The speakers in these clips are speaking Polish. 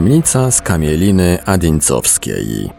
Tajemnica z kamieliny Adincowskiej.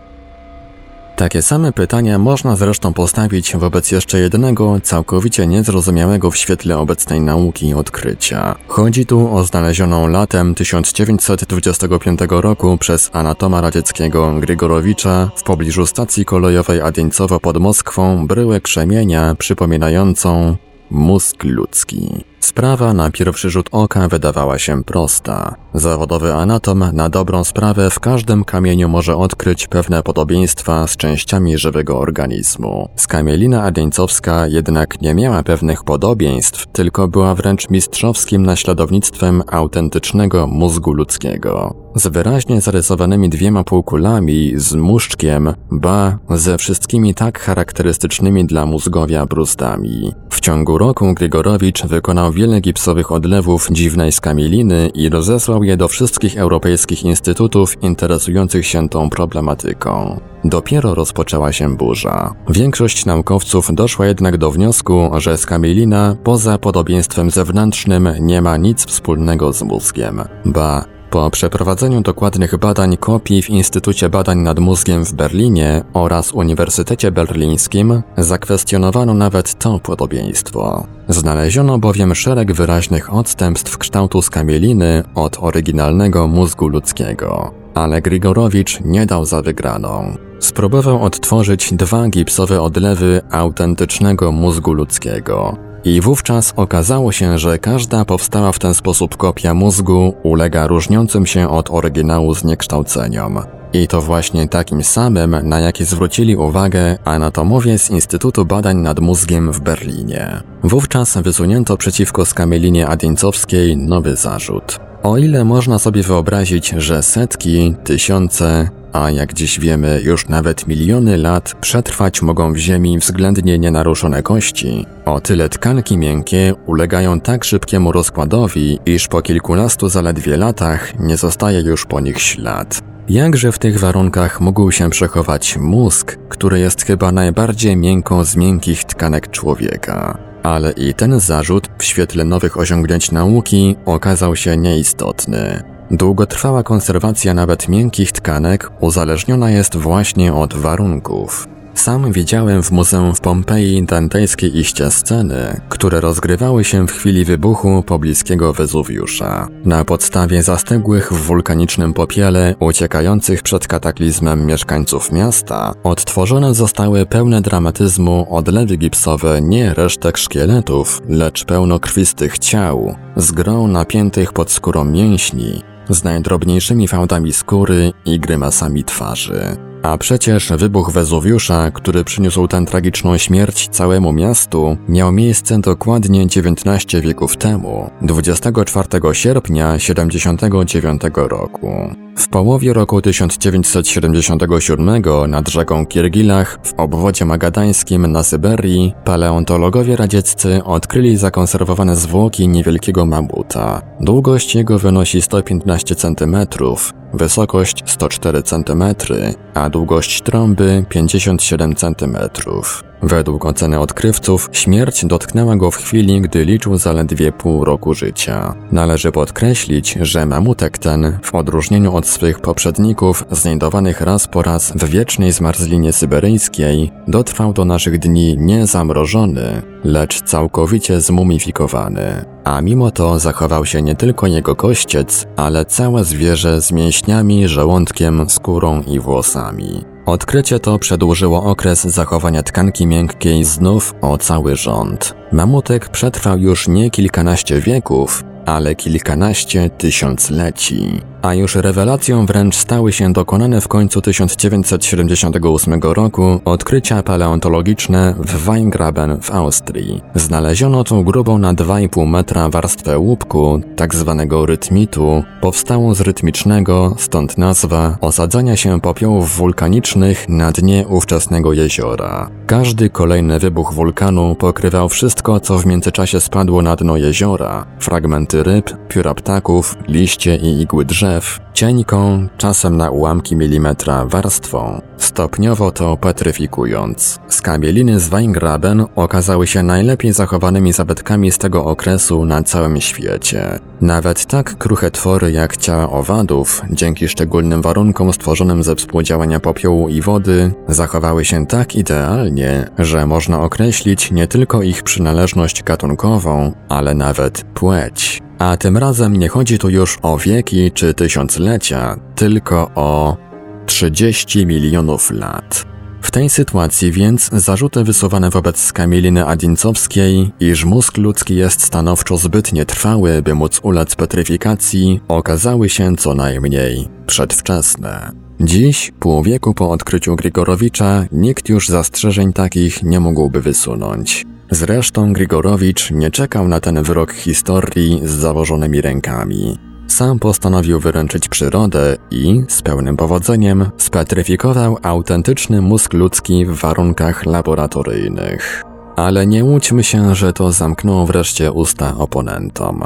Takie same pytania można zresztą postawić wobec jeszcze jednego, całkowicie niezrozumiałego w świetle obecnej nauki odkrycia. Chodzi tu o znalezioną latem 1925 roku przez anatoma radzieckiego Grigorowicza w pobliżu stacji kolejowej Adieńcowo pod Moskwą bryłę krzemienia przypominającą mózg ludzki. Sprawa na pierwszy rzut oka wydawała się prosta. Zawodowy anatom na dobrą sprawę w każdym kamieniu może odkryć pewne podobieństwa z częściami żywego organizmu. Skamielina adieńcowska jednak nie miała pewnych podobieństw, tylko była wręcz mistrzowskim naśladownictwem autentycznego mózgu ludzkiego. Z wyraźnie zarysowanymi dwiema półkulami, z muszczkiem, ba, ze wszystkimi tak charakterystycznymi dla mózgowia brustami. W ciągu roku Grigorowicz wykonał wiele gipsowych odlewów dziwnej skamieliny i rozesłał je do wszystkich europejskich instytutów interesujących się tą problematyką. Dopiero rozpoczęła się burza. Większość naukowców doszła jednak do wniosku, że skamielina poza podobieństwem zewnętrznym nie ma nic wspólnego z mózgiem. Ba, po przeprowadzeniu dokładnych badań kopii w Instytucie Badań nad Mózgiem w Berlinie oraz Uniwersytecie Berlińskim zakwestionowano nawet to podobieństwo. Znaleziono bowiem szereg wyraźnych odstępstw kształtu skamieliny od oryginalnego mózgu ludzkiego. Ale Grigorowicz nie dał za wygraną. Spróbował odtworzyć dwa gipsowe odlewy autentycznego mózgu ludzkiego. I wówczas okazało się, że każda powstała w ten sposób kopia mózgu ulega różniącym się od oryginału zniekształceniom. I to właśnie takim samym, na jaki zwrócili uwagę anatomowie z Instytutu Badań nad Mózgiem w Berlinie. Wówczas wysunięto przeciwko skamielinie adieńcowskiej nowy zarzut. O ile można sobie wyobrazić, że setki, tysiące, a jak dziś wiemy, już nawet miliony lat przetrwać mogą w Ziemi względnie nienaruszone kości, o tyle tkanki miękkie ulegają tak szybkiemu rozkładowi, iż po kilkunastu zaledwie latach nie zostaje już po nich ślad. Jakże w tych warunkach mógł się przechować mózg, który jest chyba najbardziej miękką z miękkich tkanek człowieka? Ale i ten zarzut w świetle nowych osiągnięć nauki okazał się nieistotny. Długotrwała konserwacja nawet miękkich tkanek uzależniona jest właśnie od warunków. Sam widziałem w muzeum w Pompeji dantejskie iście sceny, które rozgrywały się w chwili wybuchu pobliskiego Wezuwiusza. Na podstawie zastygłych w wulkanicznym popiele, uciekających przed kataklizmem mieszkańców miasta, odtworzone zostały pełne dramatyzmu odlewy gipsowe nie resztek szkieletów, lecz pełnokrwistych ciał, z grą napiętych pod skórą mięśni, z najdrobniejszymi fałdami skóry i grymasami twarzy. A przecież wybuch Wezuwiusza, który przyniósł tę tragiczną śmierć całemu miastu, miał miejsce dokładnie 19 wieków temu, 24 sierpnia 79 roku. W połowie roku 1977 nad rzeką Kirgilach w obwodzie magadańskim na Syberii paleontologowie radzieccy odkryli zakonserwowane zwłoki niewielkiego mamuta. Długość jego wynosi 115 cm, wysokość 104 cm, a długość trąby 57 cm. Według oceny odkrywców, śmierć dotknęła go w chwili, gdy liczył zaledwie pół roku życia. Należy podkreślić, że mamutek ten, w odróżnieniu od swych poprzedników, znajdowanych raz po raz w wiecznej zmarzlinie syberyjskiej, dotrwał do naszych dni nie zamrożony, lecz całkowicie zmumifikowany. A mimo to zachował się nie tylko jego kościec, ale całe zwierzę z mięśniami, żołądkiem, skórą i włosami. Odkrycie to przedłużyło okres zachowania tkanki miękkiej znów o cały rząd. Mamutek przetrwał już nie kilkanaście wieków, ale kilkanaście tysiącleci. A już rewelacją wręcz stały się dokonane w końcu 1978 roku odkrycia paleontologiczne w Weingraben w Austrii. Znaleziono tu grubą na 2,5 metra warstwę łupku, tak zwanego rytmitu, powstałą z rytmicznego, stąd nazwa, osadzania się popiołów wulkanicznych na dnie ówczesnego jeziora. Każdy kolejny wybuch wulkanu pokrywał wszystko, co w międzyczasie spadło na dno jeziora. Fragmenty ryb, pióra ptaków, liście i igły drzew, cienką, czasem na ułamki milimetra warstwą, stopniowo to petryfikując. Skamieliny z Weingraben okazały się najlepiej zachowanymi zabytkami z tego okresu na całym świecie. Nawet tak kruche twory jak ciała owadów, dzięki szczególnym warunkom stworzonym ze współdziałania popiołu i wody, zachowały się tak idealnie, że można określić nie tylko ich przynależność gatunkową, ale nawet płeć. A tym razem nie chodzi tu już o wieki czy tysiąclecia, tylko o 30 milionów lat. W tej sytuacji więc zarzuty wysuwane wobec Skamieliny Adincowskiej, iż mózg ludzki jest stanowczo zbyt nietrwały, by móc ulec petryfikacji, okazały się co najmniej przedwczesne. Dziś, pół wieku po odkryciu Grigorowicza, nikt już zastrzeżeń takich nie mógłby wysunąć. Zresztą Grigorowicz nie czekał na ten wyrok historii z założonymi rękami. Sam postanowił wyręczyć przyrodę i, z pełnym powodzeniem, spetryfikował autentyczny mózg ludzki w warunkach laboratoryjnych. Ale nie łudźmy się, że to zamknął wreszcie usta oponentom.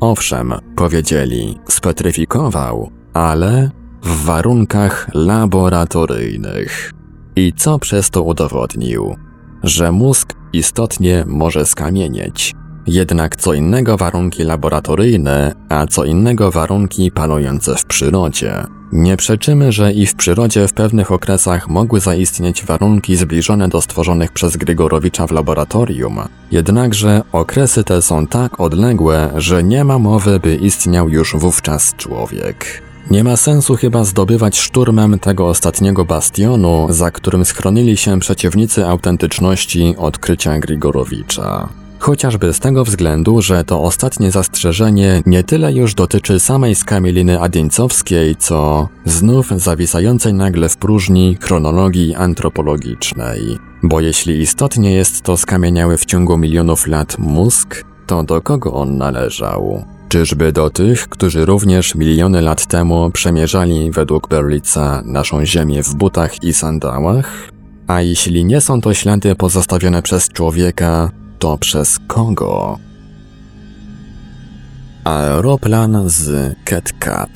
Owszem, powiedzieli, spetryfikował, ale w warunkach laboratoryjnych. I co przez to udowodnił? Że mózg istotnie może skamienieć. Jednak co innego warunki laboratoryjne, a co innego warunki panujące w przyrodzie. Nie przeczymy, że i w przyrodzie w pewnych okresach mogły zaistnieć warunki zbliżone do stworzonych przez Grygorowicza w laboratorium. Jednakże okresy te są tak odległe, że nie ma mowy, by istniał już wówczas człowiek. Nie ma sensu chyba zdobywać szturmem tego ostatniego bastionu, za którym schronili się przeciwnicy autentyczności odkrycia Grigorowicza. Chociażby z tego względu, że to ostatnie zastrzeżenie nie tyle już dotyczy samej skamieliny adieńcowskiej, co znów zawisającej nagle w próżni chronologii antropologicznej. Bo jeśli istotnie jest to skamieniały w ciągu milionów lat mózg, to do kogo on należał? Czyżby do tych, którzy również miliony lat temu przemierzali według Berlica naszą ziemię w butach i sandałach? A jeśli nie są to ślady pozostawione przez człowieka, to przez kogo? Aeroplan z Ketcap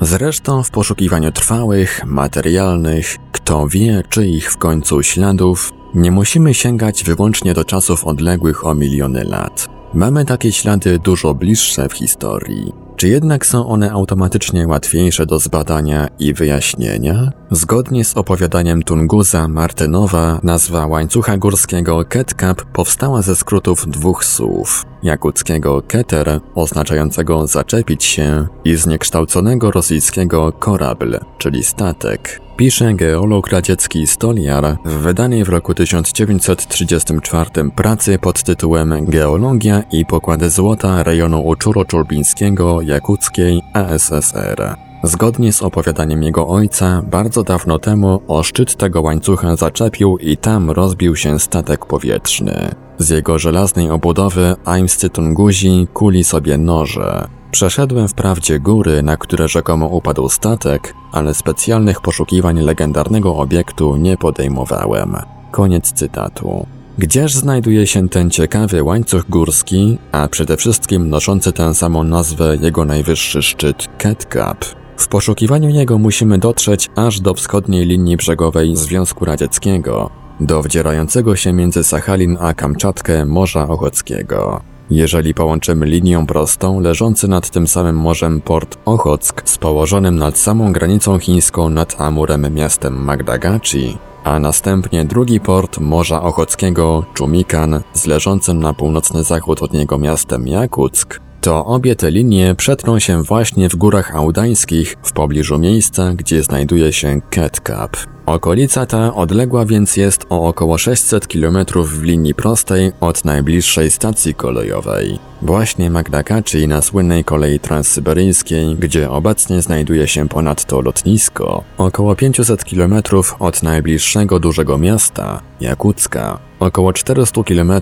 Zresztą w poszukiwaniu trwałych, materialnych, kto wie czyich w końcu śladów, nie musimy sięgać wyłącznie do czasów odległych o miliony lat. Mamy takie ślady dużo bliższe w historii. Czy jednak są one automatycznie łatwiejsze do zbadania i wyjaśnienia? Zgodnie z opowiadaniem Tunguza Martynowa, nazwa łańcucha górskiego Ketkap powstała ze skrótów dwóch słów. Jakuckiego keter, oznaczającego zaczepić się, i zniekształconego rosyjskiego korabl, czyli statek pisze geolog radziecki Stoliar w wydanej w roku 1934 pracy pod tytułem Geologia i pokłady złota rejonu Uczuro-Czulbińskiego Jakuckiej ASSR. Zgodnie z opowiadaniem jego ojca, bardzo dawno temu o szczyt tego łańcucha zaczepił i tam rozbił się statek powietrzny. Z jego żelaznej obudowy aimscy Tunguzi kuli sobie noże. Przeszedłem wprawdzie góry, na które rzekomo upadł statek, ale specjalnych poszukiwań legendarnego obiektu nie podejmowałem. Koniec cytatu. Gdzież znajduje się ten ciekawy łańcuch górski, a przede wszystkim noszący tę samą nazwę jego najwyższy szczyt Ketcap? W poszukiwaniu jego musimy dotrzeć aż do wschodniej linii brzegowej Związku Radzieckiego, do wdzierającego się między Sachalin a Kamczatkę Morza Ochockiego. Jeżeli połączymy linią prostą leżący nad tym samym morzem port Ochock z położonym nad samą granicą chińską nad Amurem miastem Magdagachi, a następnie drugi port Morza Ochockiego, Czumikan, z leżącym na północny zachód od niego miastem Jakuck, to obie te linie przetną się właśnie w górach audańskich w pobliżu miejsca, gdzie znajduje się Ketcap. Okolica ta odległa więc jest o około 600 km w linii prostej od najbliższej stacji kolejowej. Właśnie Magdakachi na słynnej kolei transsyberyjskiej, gdzie obecnie znajduje się ponadto lotnisko, około 500 km od najbliższego dużego miasta, Jakucka, około 400 km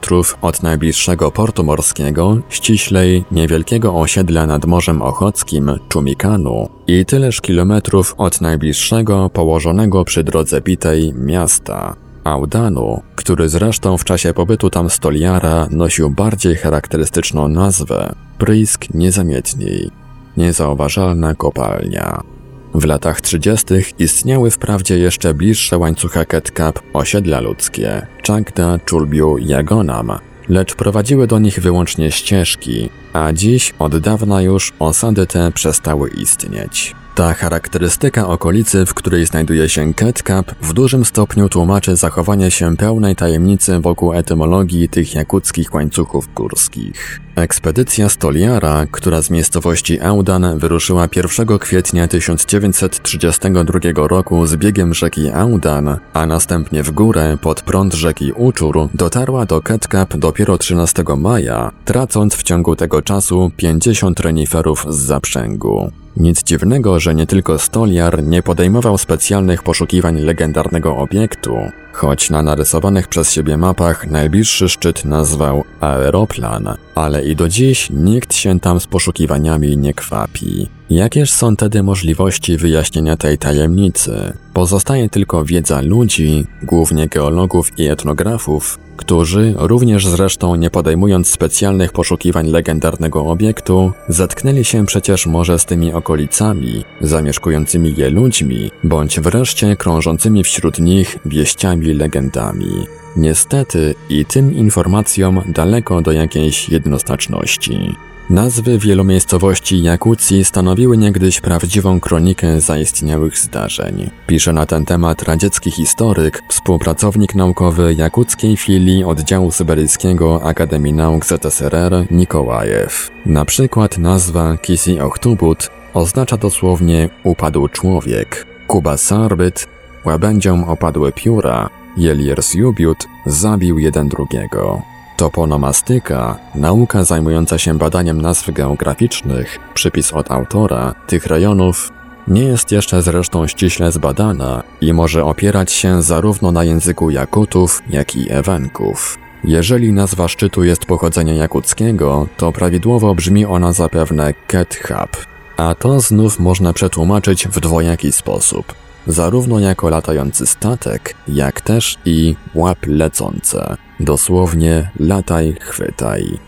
od najbliższego portu morskiego, ściślej niewielkiego osiedla nad Morzem Ochockim, Czumikanu. I tyleż kilometrów od najbliższego położonego przy drodze bitej miasta, Audanu, który zresztą w czasie pobytu tam Stoliara nosił bardziej charakterystyczną nazwę Prysk Niezamietniej, niezauważalna kopalnia. W latach 30. istniały wprawdzie jeszcze bliższe łańcucha Ketkap osiedla ludzkie, Czagda, Czulbiu, Jagonam, lecz prowadziły do nich wyłącznie ścieżki, a dziś od dawna już osady te przestały istnieć. Ta charakterystyka okolicy, w której znajduje się Ketcap, w dużym stopniu tłumaczy zachowanie się pełnej tajemnicy wokół etymologii tych jakuckich łańcuchów górskich. Ekspedycja Stoliara, która z miejscowości Audan wyruszyła 1 kwietnia 1932 roku z biegiem rzeki Audan, a następnie w górę pod prąd rzeki Uczur, dotarła do Ketcap dopiero 13 maja, tracąc w ciągu tego czasu 50 reniferów z zaprzęgu. Nic dziwnego, że nie tylko Stoliar nie podejmował specjalnych poszukiwań legendarnego obiektu, choć na narysowanych przez siebie mapach najbliższy szczyt nazwał Aeroplan, ale i do dziś nikt się tam z poszukiwaniami nie kwapi. Jakież są tedy możliwości wyjaśnienia tej tajemnicy? Pozostaje tylko wiedza ludzi, głównie geologów i etnografów, którzy, również zresztą nie podejmując specjalnych poszukiwań legendarnego obiektu, zetknęli się przecież może z tymi okolicami, zamieszkującymi je ludźmi, bądź wreszcie krążącymi wśród nich wieściami legendami. Niestety i tym informacjom daleko do jakiejś jednoznaczności. Nazwy wielu miejscowości Jakucji stanowiły niegdyś prawdziwą kronikę zaistniałych zdarzeń. Pisze na ten temat radziecki historyk, współpracownik naukowy jakuckiej filii oddziału syberyjskiego Akademii Nauk ZSRR Nikołajew. Na przykład nazwa Kisi Ochtubut oznacza dosłownie upadł człowiek. Kuba Sarbyt łabędziom opadły pióra, Jelier Zjubiut zabił jeden drugiego. Toponomastyka, nauka zajmująca się badaniem nazw geograficznych, przypis od autora, tych rejonów, nie jest jeszcze zresztą ściśle zbadana i może opierać się zarówno na języku Jakutów, jak i Ewenków. Jeżeli nazwa szczytu jest pochodzenia jakuckiego, to prawidłowo brzmi ona zapewne Kethab, a to znów można przetłumaczyć w dwojaki sposób zarówno jako latający statek, jak też i łap lecące. Dosłownie lataj, chwytaj.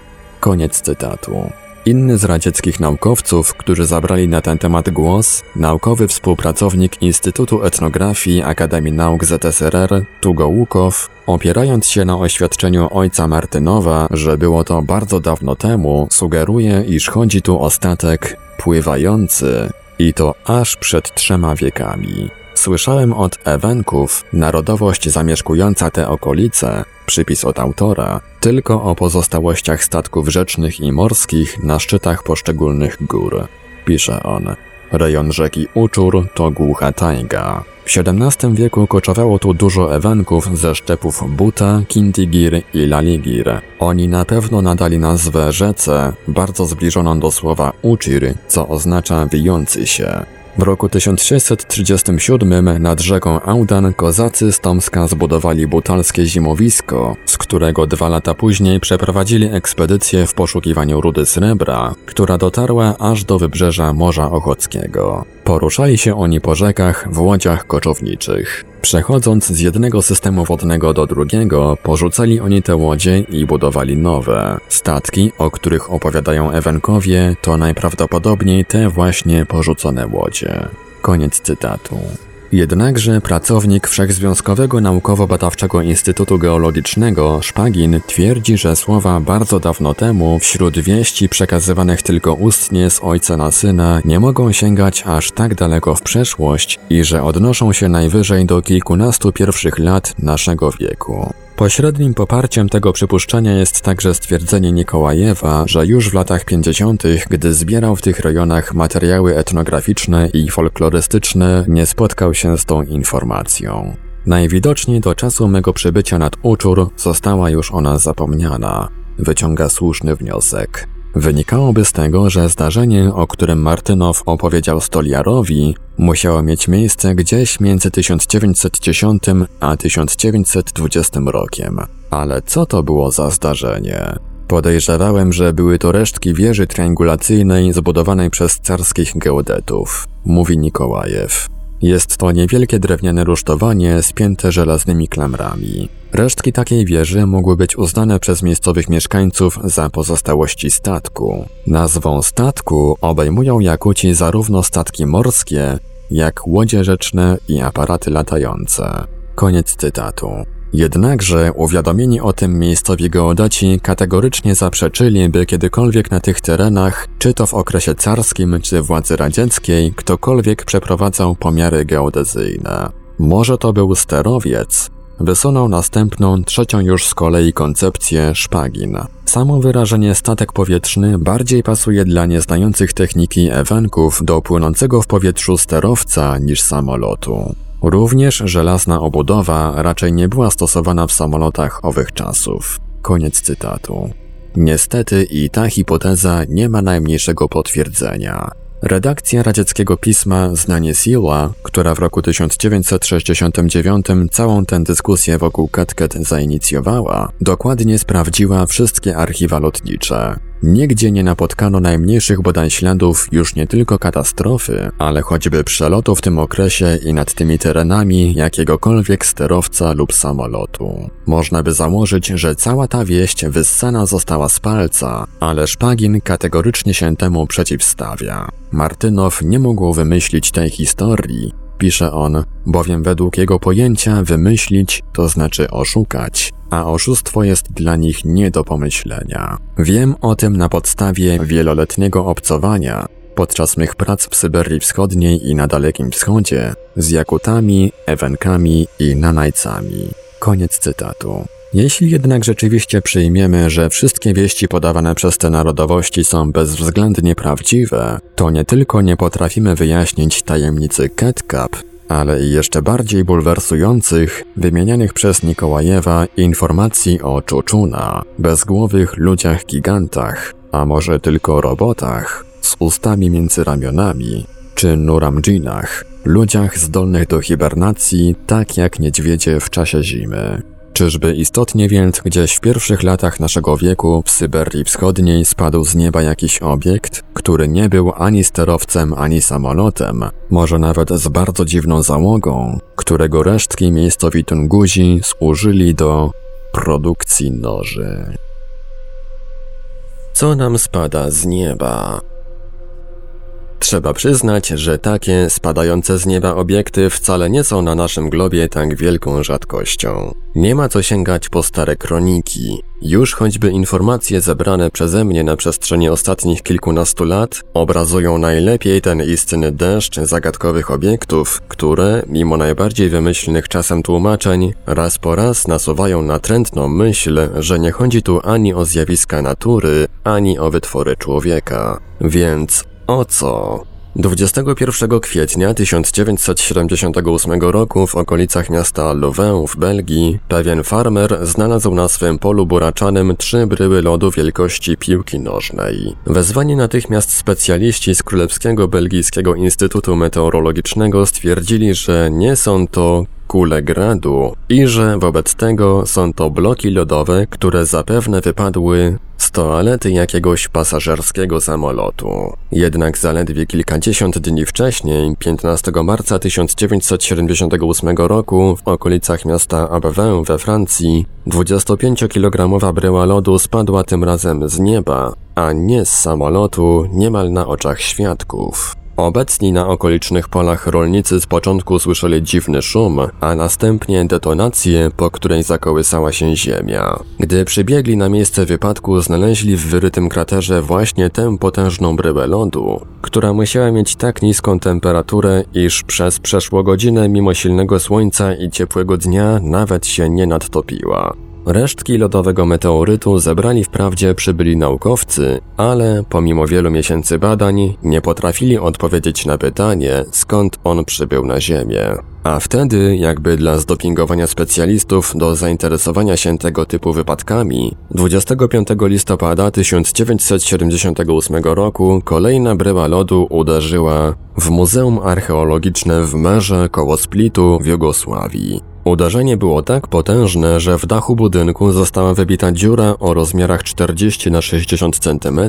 Koniec cytatu. Inny z radzieckich naukowców, którzy zabrali na ten temat głos, naukowy współpracownik Instytutu Etnografii Akademii Nauk ZSRR, Tugo Łukow, opierając się na oświadczeniu ojca Martynowa, że było to bardzo dawno temu, sugeruje, iż chodzi tu o statek pływający i to aż przed trzema wiekami. Słyszałem od Ewenków, narodowość zamieszkująca te okolice, przypis od autora, tylko o pozostałościach statków rzecznych i morskich na szczytach poszczególnych gór. Pisze on. Rejon rzeki Uczur to głucha tajga. W XVII wieku koczowało tu dużo Ewenków ze szczepów Buta, Kintigir i Laligir. Oni na pewno nadali nazwę rzece, bardzo zbliżoną do słowa Uczir, co oznacza wijący się. W roku 1637 nad rzeką Audan kozacy z Tomska zbudowali butalskie zimowisko, z którego dwa lata później przeprowadzili ekspedycję w poszukiwaniu rudy srebra, która dotarła aż do wybrzeża Morza Ochockiego. Poruszali się oni po rzekach w łodziach koczowniczych. Przechodząc z jednego systemu wodnego do drugiego, porzucali oni te łodzie i budowali nowe. Statki, o których opowiadają Ewenkowie, to najprawdopodobniej te właśnie porzucone łodzie. Koniec cytatu. Jednakże pracownik Wszechzwiązkowego Naukowo-Badawczego Instytutu Geologicznego Szpagin twierdzi, że słowa bardzo dawno temu wśród wieści przekazywanych tylko ustnie z ojca na syna nie mogą sięgać aż tak daleko w przeszłość i że odnoszą się najwyżej do kilkunastu pierwszych lat naszego wieku. Pośrednim poparciem tego przypuszczenia jest także stwierdzenie Nikołajewa, że już w latach 50., gdy zbierał w tych rejonach materiały etnograficzne i folklorystyczne, nie spotkał się z tą informacją. Najwidoczniej do czasu mego przybycia nad Uczur została już ona zapomniana. Wyciąga słuszny wniosek. Wynikałoby z tego, że zdarzenie, o którym Martynow opowiedział Stoliarowi, musiało mieć miejsce gdzieś między 1910 a 1920 rokiem. Ale co to było za zdarzenie? Podejrzewałem, że były to resztki wieży triangulacyjnej zbudowanej przez carskich geodetów, mówi Nikołajew. Jest to niewielkie drewniane rusztowanie spięte żelaznymi klamrami. Resztki takiej wieży mogły być uznane przez miejscowych mieszkańców za pozostałości statku. Nazwą statku obejmują Jakuci zarówno statki morskie, jak łodzie rzeczne i aparaty latające. Koniec cytatu. Jednakże uwiadomieni o tym miejscowi geodaci kategorycznie zaprzeczyli, by kiedykolwiek na tych terenach, czy to w okresie carskim, czy władzy radzieckiej, ktokolwiek przeprowadzał pomiary geodezyjne. Może to był sterowiec, wysunął następną, trzecią już z kolei koncepcję szpagin. Samo wyrażenie statek powietrzny bardziej pasuje dla nieznających techniki ewenków do płynącego w powietrzu sterowca niż samolotu. Również żelazna obudowa raczej nie była stosowana w samolotach owych czasów. Koniec cytatu. Niestety i ta hipoteza nie ma najmniejszego potwierdzenia. Redakcja radzieckiego pisma Znanie Siła, która w roku 1969 całą tę dyskusję wokół Katket zainicjowała, dokładnie sprawdziła wszystkie archiwa lotnicze. Nigdzie nie napotkano najmniejszych bodaj śladów już nie tylko katastrofy, ale choćby przelotu w tym okresie i nad tymi terenami jakiegokolwiek sterowca lub samolotu. Można by założyć, że cała ta wieść wyssana została z palca, ale Szpagin kategorycznie się temu przeciwstawia. Martynow nie mógł wymyślić tej historii, pisze on, bowiem według jego pojęcia wymyślić to znaczy oszukać, a oszustwo jest dla nich nie do pomyślenia. Wiem o tym na podstawie wieloletniego obcowania podczas mych prac w Syberii Wschodniej i na Dalekim Wschodzie z Jakutami, Ewenkami i Nanajcami. Koniec cytatu. Jeśli jednak rzeczywiście przyjmiemy, że wszystkie wieści podawane przez te narodowości są bezwzględnie prawdziwe, to nie tylko nie potrafimy wyjaśnić tajemnicy Ketkap, ale i jeszcze bardziej bulwersujących, wymienianych przez Nikołajewa informacji o Czuczuna, bezgłowych ludziach gigantach, a może tylko robotach, z ustami między ramionami, czy Nuramdżinach, ludziach zdolnych do hibernacji, tak jak niedźwiedzie w czasie zimy. Czyżby istotnie więc gdzieś w pierwszych latach naszego wieku w Syberii Wschodniej spadł z nieba jakiś obiekt, który nie był ani sterowcem, ani samolotem, może nawet z bardzo dziwną załogą, którego resztki miejscowi Tunguzi służyli do produkcji noży. Co nam spada z nieba? Trzeba przyznać, że takie spadające z nieba obiekty wcale nie są na naszym globie tak wielką rzadkością. Nie ma co sięgać po stare kroniki. Już choćby informacje zebrane przeze mnie na przestrzeni ostatnich kilkunastu lat obrazują najlepiej ten istny deszcz zagadkowych obiektów, które, mimo najbardziej wymyślnych czasem tłumaczeń, raz po raz nasuwają natrętną myśl, że nie chodzi tu ani o zjawiska natury, ani o wytwory człowieka. Więc o co? 21 kwietnia 1978 roku w okolicach miasta Louvain w Belgii pewien farmer znalazł na swym polu buraczanym trzy bryły lodu wielkości piłki nożnej. Wezwani natychmiast specjaliści z Królewskiego Belgijskiego Instytutu Meteorologicznego stwierdzili, że nie są to kule gradu i że wobec tego są to bloki lodowe, które zapewne wypadły z toalety jakiegoś pasażerskiego samolotu. Jednak zaledwie kilkadziesiąt dni wcześniej, 15 marca 1978 roku, w okolicach miasta Abbevin we Francji, 25-kilogramowa bryła lodu spadła tym razem z nieba, a nie z samolotu niemal na oczach świadków. Obecni na okolicznych polach rolnicy z początku słyszeli dziwny szum, a następnie detonację, po której zakołysała się ziemia. Gdy przybiegli na miejsce wypadku, znaleźli w wyrytym kraterze właśnie tę potężną bryłę lodu, która musiała mieć tak niską temperaturę, iż przez przeszło godzinę mimo silnego słońca i ciepłego dnia nawet się nie nadtopiła. Resztki lodowego meteorytu zebrali wprawdzie przybyli naukowcy, ale pomimo wielu miesięcy badań nie potrafili odpowiedzieć na pytanie, skąd on przybył na Ziemię. A wtedy, jakby dla zdopingowania specjalistów do zainteresowania się tego typu wypadkami, 25 listopada 1978 roku kolejna bryła lodu uderzyła w Muzeum Archeologiczne w Merze koło Splitu w Jugosławii. Uderzenie było tak potężne, że w dachu budynku została wybita dziura o rozmiarach 40 na 60 cm,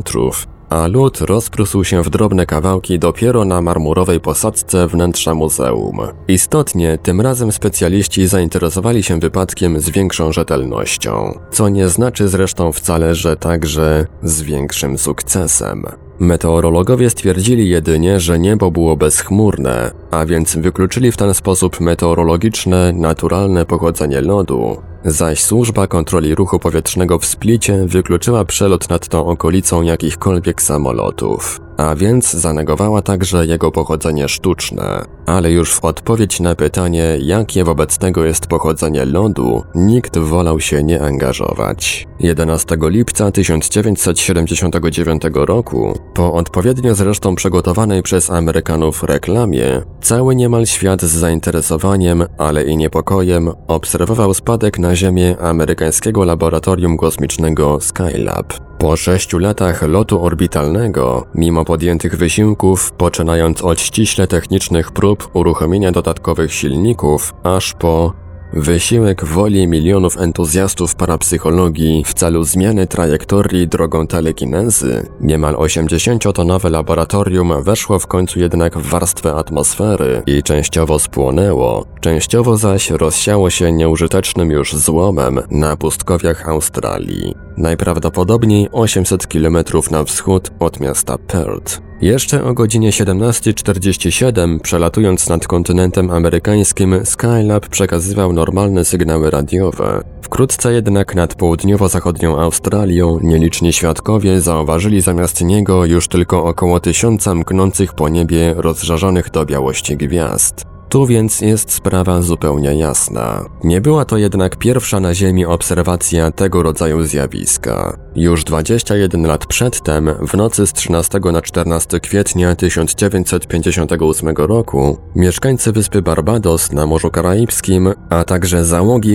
a lód rozprysł się w drobne kawałki dopiero na marmurowej posadzce wnętrza muzeum. Istotnie, tym razem specjaliści zainteresowali się wypadkiem z większą rzetelnością, co nie znaczy zresztą wcale, że także z większym sukcesem. Meteorologowie stwierdzili jedynie, że niebo było bezchmurne, a więc wykluczyli w ten sposób meteorologiczne, naturalne pochodzenie lodu, zaś służba kontroli ruchu powietrznego w Splicie wykluczyła przelot nad tą okolicą jakichkolwiek samolotów a więc zanegowała także jego pochodzenie sztuczne. Ale już w odpowiedź na pytanie, jakie wobec tego jest pochodzenie lodu, nikt wolał się nie angażować. 11 lipca 1979 roku, po odpowiednio zresztą przygotowanej przez Amerykanów reklamie, cały niemal świat z zainteresowaniem, ale i niepokojem obserwował spadek na Ziemię amerykańskiego laboratorium kosmicznego Skylab. Po sześciu latach lotu orbitalnego, mimo podjętych wysiłków, poczynając od ściśle technicznych prób uruchomienia dodatkowych silników, aż po Wysiłek woli milionów entuzjastów parapsychologii w celu zmiany trajektorii drogą telekinezy, niemal 80-tonowe laboratorium weszło w końcu jednak w warstwę atmosfery i częściowo spłonęło, częściowo zaś rozsiało się nieużytecznym już złomem na pustkowiach Australii, najprawdopodobniej 800 km na wschód od miasta Perth. Jeszcze o godzinie 17.47, przelatując nad kontynentem amerykańskim, Skylab przekazywał normalne sygnały radiowe. Wkrótce jednak nad południowo-zachodnią Australią nieliczni świadkowie zauważyli zamiast niego już tylko około tysiąca mknących po niebie rozżarzonych do białości gwiazd. Tu więc jest sprawa zupełnie jasna. Nie była to jednak pierwsza na Ziemi obserwacja tego rodzaju zjawiska. Już 21 lat przedtem, w nocy z 13 na 14 kwietnia 1958 roku, mieszkańcy wyspy Barbados na Morzu Karaibskim, a także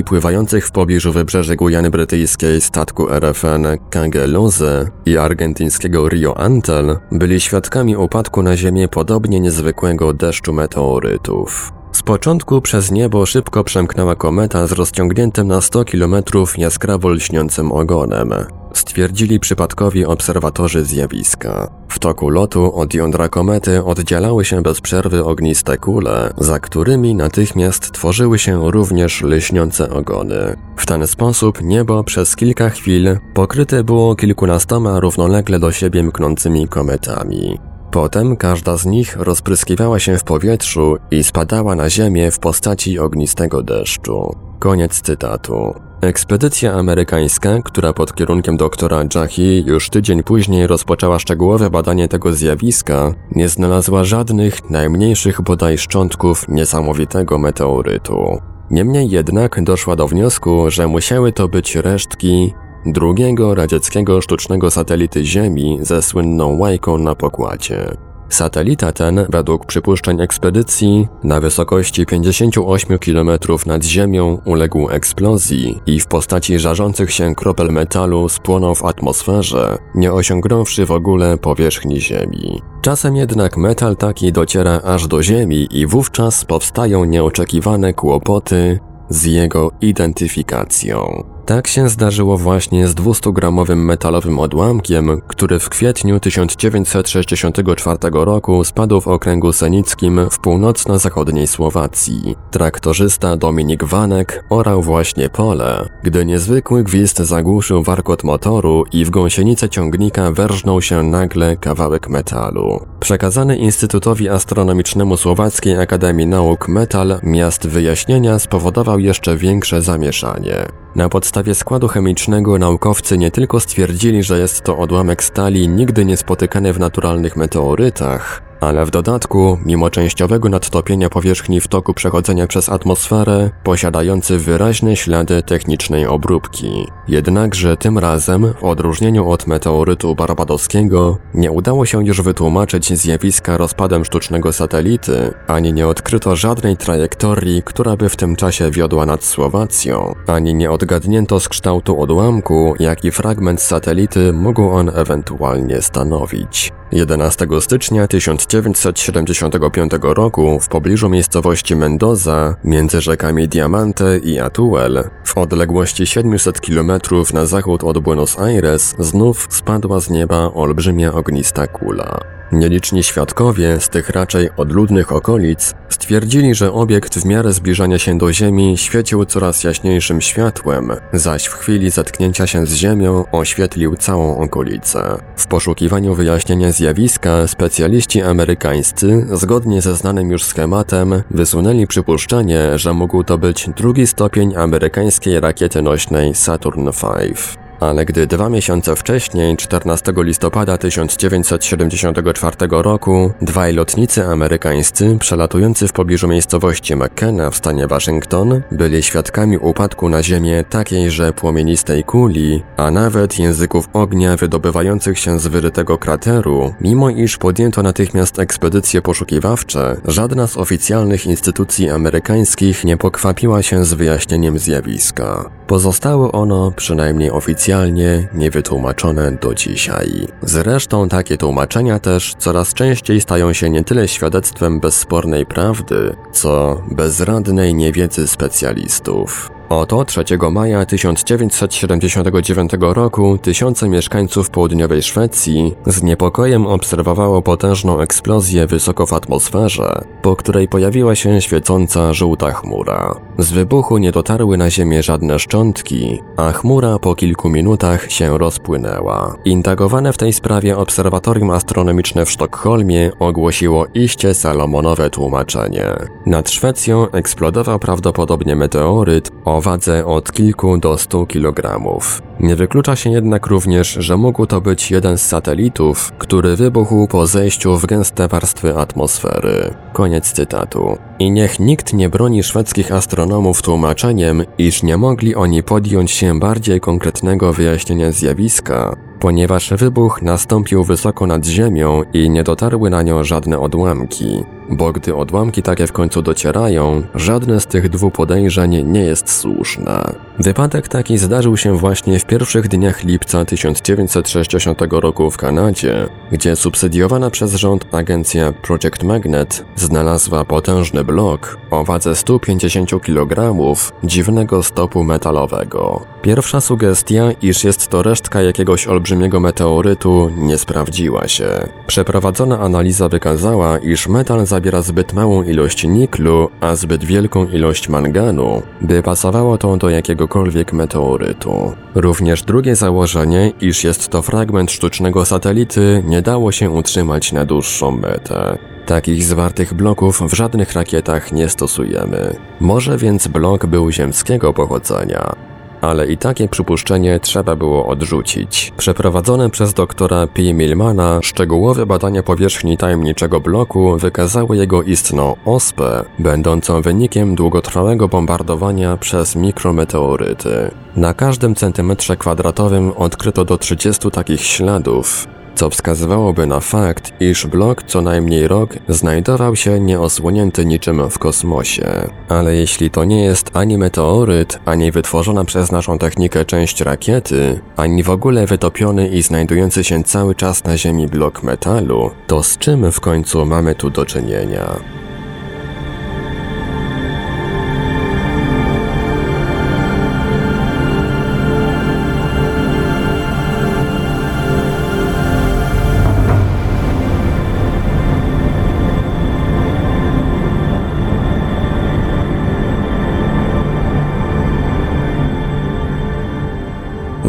pływających w pobliżu wybrzeży Gujany Brytyjskiej statku RFN Kangeluze i argentyńskiego Rio Antel byli świadkami upadku na Ziemię podobnie niezwykłego deszczu meteorytów. Z początku przez niebo szybko przemknęła kometa z rozciągniętym na 100 km jaskrawo lśniącym ogonem. Stwierdzili przypadkowi obserwatorzy zjawiska. W toku lotu od jądra komety oddzielały się bez przerwy ogniste kule, za którymi natychmiast tworzyły się również lśniące ogony. W ten sposób niebo przez kilka chwil pokryte było kilkunastoma równolegle do siebie mknącymi kometami. Potem każda z nich rozpryskiwała się w powietrzu i spadała na ziemię w postaci ognistego deszczu. Koniec cytatu. Ekspedycja amerykańska, która pod kierunkiem doktora Jahi już tydzień później rozpoczęła szczegółowe badanie tego zjawiska, nie znalazła żadnych, najmniejszych bodaj szczątków niesamowitego meteorytu. Niemniej jednak doszła do wniosku, że musiały to być resztki drugiego radzieckiego sztucznego satelity Ziemi ze słynną łajką na pokładzie. Satelita ten, według przypuszczeń ekspedycji, na wysokości 58 km nad ziemią uległ eksplozji i w postaci żarzących się kropel metalu spłonął w atmosferze, nie osiągnąwszy w ogóle powierzchni Ziemi. Czasem jednak metal taki dociera aż do Ziemi i wówczas powstają nieoczekiwane kłopoty z jego identyfikacją. Tak się zdarzyło właśnie z 200-gramowym metalowym odłamkiem, który w kwietniu 1964 roku spadł w okręgu senickim w północno-zachodniej Słowacji. Traktorzysta Dominik Wanek orał właśnie pole, gdy niezwykły gwizd zagłuszył warkot motoru i w gąsienicę ciągnika wężnął się nagle kawałek metalu. Przekazany Instytutowi Astronomicznemu Słowackiej Akademii Nauk metal miast wyjaśnienia spowodował jeszcze większe zamieszanie. Na podstawie składu chemicznego naukowcy nie tylko stwierdzili, że jest to odłamek stali nigdy nie spotykany w naturalnych meteorytach, ale w dodatku, mimo częściowego nadtopienia powierzchni w toku przechodzenia przez atmosferę, posiadający wyraźne ślady technicznej obróbki. Jednakże tym razem, w odróżnieniu od meteorytu barbadowskiego, nie udało się już wytłumaczyć zjawiska rozpadem sztucznego satelity, ani nie odkryto żadnej trajektorii, która by w tym czasie wiodła nad Słowacją, ani nie odgadnięto z kształtu odłamku, jaki fragment satelity mógł on ewentualnie stanowić. 11 stycznia 1975 roku w pobliżu miejscowości Mendoza, między rzekami Diamante i Atuel, w odległości 700 km na zachód od Buenos Aires, znów spadła z nieba olbrzymia ognista kula. Nieliczni świadkowie z tych raczej odludnych okolic stwierdzili, że obiekt w miarę zbliżania się do Ziemi świecił coraz jaśniejszym światłem, zaś w chwili zetknięcia się z Ziemią oświetlił całą okolicę. W poszukiwaniu wyjaśnienia zjawiska specjaliści amerykańscy, zgodnie ze znanym już schematem, wysunęli przypuszczenie, że mógł to być drugi stopień amerykańskiej rakiety nośnej Saturn V ale gdy dwa miesiące wcześniej, 14 listopada 1974 roku, dwaj lotnicy amerykańscy przelatujący w pobliżu miejscowości McKenna w stanie Waszyngton byli świadkami upadku na ziemię takiejże płomienistej kuli, a nawet języków ognia wydobywających się z wyrytego krateru, mimo iż podjęto natychmiast ekspedycje poszukiwawcze, żadna z oficjalnych instytucji amerykańskich nie pokwapiła się z wyjaśnieniem zjawiska. Pozostało ono, przynajmniej oficjalnie, niewytłumaczone do dzisiaj. Zresztą takie tłumaczenia też coraz częściej stają się nie tyle świadectwem bezspornej prawdy, co bezradnej niewiedzy specjalistów. Oto 3 maja 1979 roku tysiące mieszkańców południowej Szwecji z niepokojem obserwowało potężną eksplozję wysoko w atmosferze, po której pojawiła się świecąca żółta chmura. Z wybuchu nie dotarły na ziemię żadne szczątki, a chmura po kilku minutach się rozpłynęła. Intagowane w tej sprawie Obserwatorium Astronomiczne w Sztokholmie ogłosiło iście salomonowe tłumaczenie. Nad Szwecją eksplodował prawdopodobnie meteoryt o wadze od kilku do stu kilogramów. Nie wyklucza się jednak również, że mógł to być jeden z satelitów, który wybuchł po zejściu w gęste warstwy atmosfery. Koniec cytatu. I niech nikt nie broni szwedzkich astronomów tłumaczeniem, iż nie mogli oni podjąć się bardziej konkretnego wyjaśnienia zjawiska, ponieważ wybuch nastąpił wysoko nad Ziemią i nie dotarły na nią żadne odłamki. Bo gdy odłamki takie w końcu docierają, żadne z tych dwóch podejrzeń nie jest słuszne. Wypadek taki zdarzył się właśnie w pierwszych dniach lipca 1960 roku w Kanadzie, gdzie subsydiowana przez rząd agencja Project Magnet znalazła potężny blok o wadze 150 kg dziwnego stopu metalowego. Pierwsza sugestia, iż jest to resztka jakiegoś olbrzymiego meteorytu, nie sprawdziła się. Przeprowadzona analiza wykazała, iż metal zawiera zbyt małą ilość niklu, a zbyt wielką ilość manganu, by pasowało to do jakiegokolwiek meteorytu. Również drugie założenie, iż jest to fragment sztucznego satelity, nie dało się utrzymać na dłuższą metę. Takich zwartych bloków w żadnych rakietach nie stosujemy. Może więc blok był ziemskiego pochodzenia ale i takie przypuszczenie trzeba było odrzucić. Przeprowadzone przez doktora P. Millmana szczegółowe badania powierzchni tajemniczego bloku wykazały jego istną ospę, będącą wynikiem długotrwałego bombardowania przez mikrometeoryty. Na każdym centymetrze kwadratowym odkryto do 30 takich śladów, co wskazywałoby na fakt, iż blok co najmniej rok znajdował się nieosłonięty niczym w kosmosie. Ale jeśli to nie jest ani meteoryt, ani wytworzona przez naszą technikę część rakiety, ani w ogóle wytopiony i znajdujący się cały czas na Ziemi blok metalu, to z czym w końcu mamy tu do czynienia?